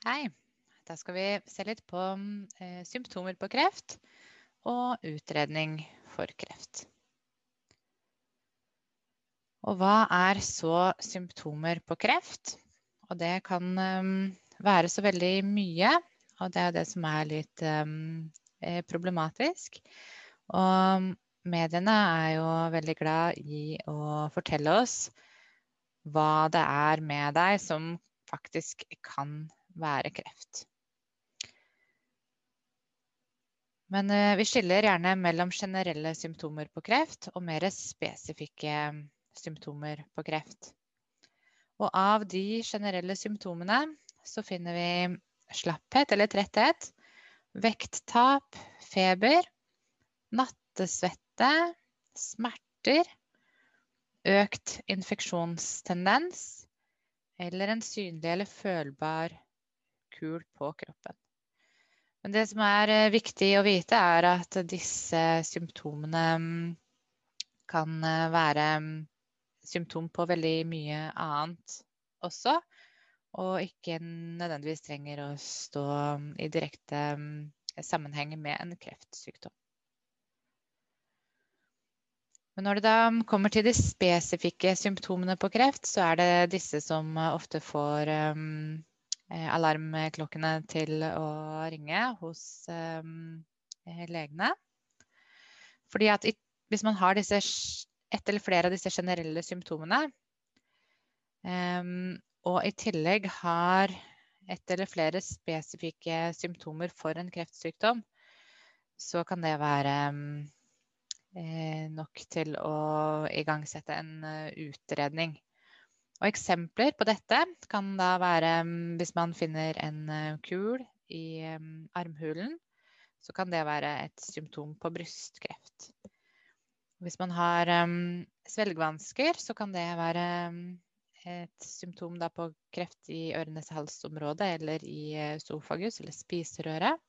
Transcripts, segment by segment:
Hei. Da skal vi se litt på eh, symptomer på kreft og utredning for kreft. Og hva er så symptomer på kreft? Og det kan um, være så veldig mye, og det er det som er litt um, problematisk. Og mediene er jo veldig glad i å fortelle oss hva det er med deg som faktisk kan være kreft. Men uh, vi skiller gjerne mellom generelle symptomer på kreft og mer spesifikke symptomer på kreft. Og av de generelle symptomene så finner vi slapphet eller tretthet, vekttap, feber, nattesvette, smerter, økt infeksjonstendens eller en synlig eller følbar kul på kroppen. Men det som er eh, viktig å vite, er at disse symptomene mm, kan eh, være mm, symptom på veldig mye annet også. Og ikke nødvendigvis trenger å stå mm, i direkte sammenheng med en kreftsykdom. Men når det da kommer til de spesifikke symptomene på kreft, så er det disse som ofte får um, alarmklokkene til å ringe hos um, legene. Fordi at hvis man har disse, ett eller flere av disse generelle symptomene, og i tillegg har ett eller flere spesifikke symptomer for en kreftsykdom, så kan det være Eh, nok til å igangsette en eh, utredning. Og eksempler på dette kan da være mm, hvis man finner en eh, kul i mm, armhulen, så kan det være et symptom på brystkreft. Hvis man har um, svelgevansker, så kan det være et symptom på kreft i øre-nese-hals-området eller i sofagus eller spiserøret.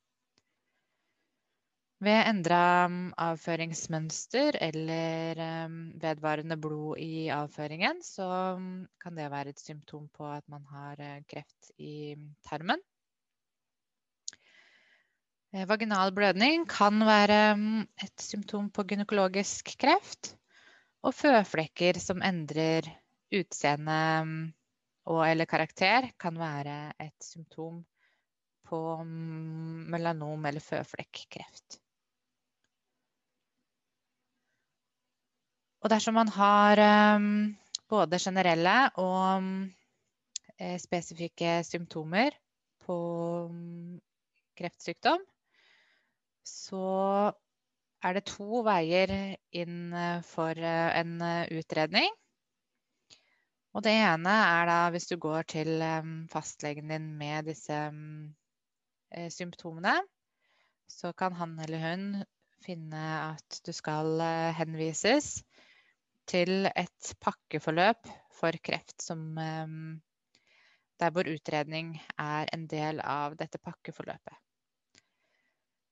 Ved endra mm, avføringsmønster eller mm, vedvarende blod i avføringen, så mm, kan det være et symptom på at man har eh, kreft i tarmen. Eh, vaginal blødning kan være et symptom på gynekologisk kreft. Og føflekker som endrer utseende og eller karakter, kan være et symptom på melanom eller føflekkreft. Og dersom man har um, både generelle og um, spesifikke symptomer på um, kreftsykdom, så er det to veier inn uh, for uh, en utredning. Og det ene er da hvis du går til fastlegen din med disse symptomene, så kan han eller hun finne at du skal henvises til et pakkeforløp for kreft som ehm, Der hvor utredning er en del av dette pakkeforløpet.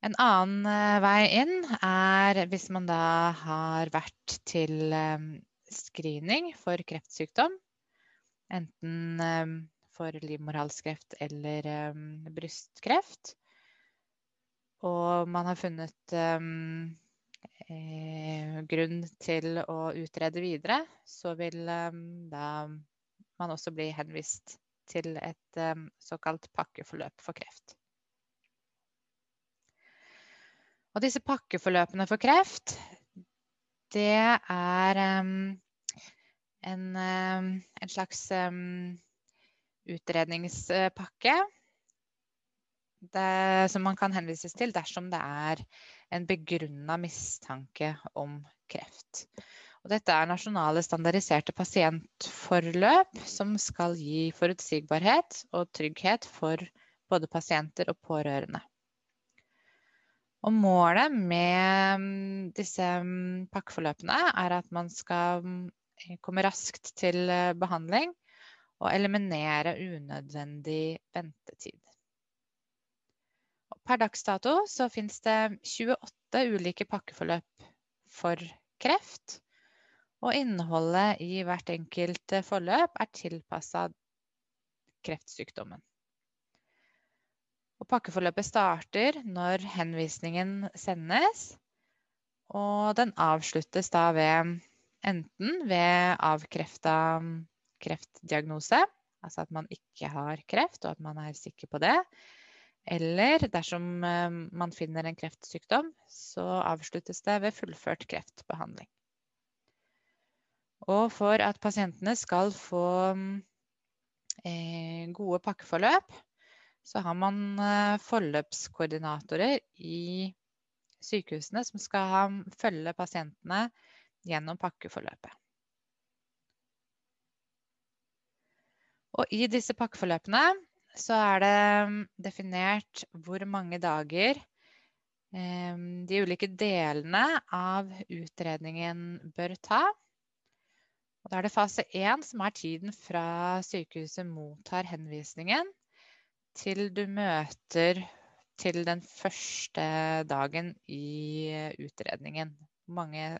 En annen eh, vei inn er hvis man da har vært til ehm, screening for kreftsykdom. Enten ehm, for livmorhalskreft eller brystkreft. Og man har funnet eh, grunn til å utrede videre, så vil eh, da man også bli henvist til et eh, såkalt pakkeforløp for kreft. Og disse pakkeforløpene for kreft, det er um, en, en, slags utredningspakke det, som man kan henvises til dersom det er en begrunna mistanke om kreft. Og dette er nasjonale standardiserte pasientforløp som skal gi forutsigbarhet og trygghet for både pasienter og pårørende. Og målet med mm, disse mm, pakkeforløpene er at man skal mm, komme raskt til eh, behandling og eliminere unødvendig ventetid. Per dags dato så finnes det 28 ulike pakkeforløp for kreft. Og innholdet i hvert enkelt forløp er tilpassa kreftsykdommen. pakkeforløpet starter når henvisningen sendes, og den avsluttes da ved enten ved avkrefta kreftdiagnose, altså at man ikke har kreft og at man er sikker på det, eller dersom eh, man finner en kreftsykdom, så avsluttes det ved fullført kreftbehandling. Og for at pasientene skal få eh, gode pakkeforløp, så har man eh, forløpskoordinatorer i sykehusene som skal følge pasientene gjennom pakkeforløpet. Og i disse pakkeforløpene så er det mm, definert hvor mange dager eh, de ulike delene av utredningen bør ta. Og da er det fase én som er tiden fra sykehuset mottar henvisningen til du møter til den første dagen i utredningen. Mange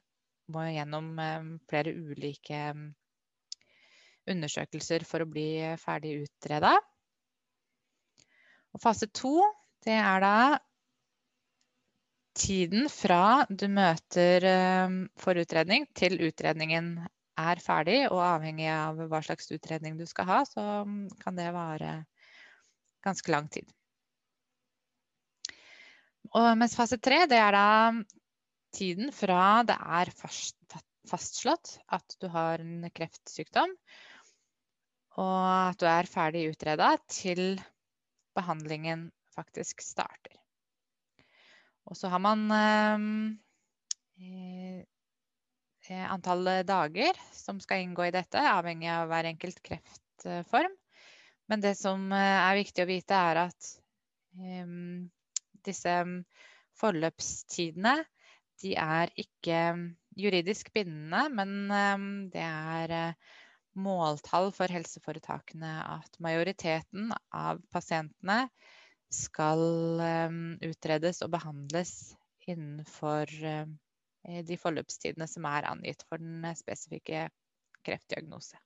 må gjennom eh, flere ulike mm, undersøkelser for å bli ferdig utreda. Fase to, det er da tiden fra du møter eh, for utredning til utredningen er ferdig, og avhengig av hva slags utredning du skal ha, så mm, kan det vare ganske lang tid. Og mens fase tre, det er da tiden fra det er fastslått at du har en kreftsykdom, og at du er ferdig utreda, til behandlingen faktisk starter. Og så har man eh, eh, antall dager som skal inngå i dette, avhengig av hver enkelt kreftform. Men det som eh, er viktig å vite, er at eh, disse forløpstidene de er ikke juridisk bindende, men det er måltall for helseforetakene at majoriteten av pasientene skal utredes og behandles innenfor de forløpstidene som er angitt for den spesifikke kreftdiagnose.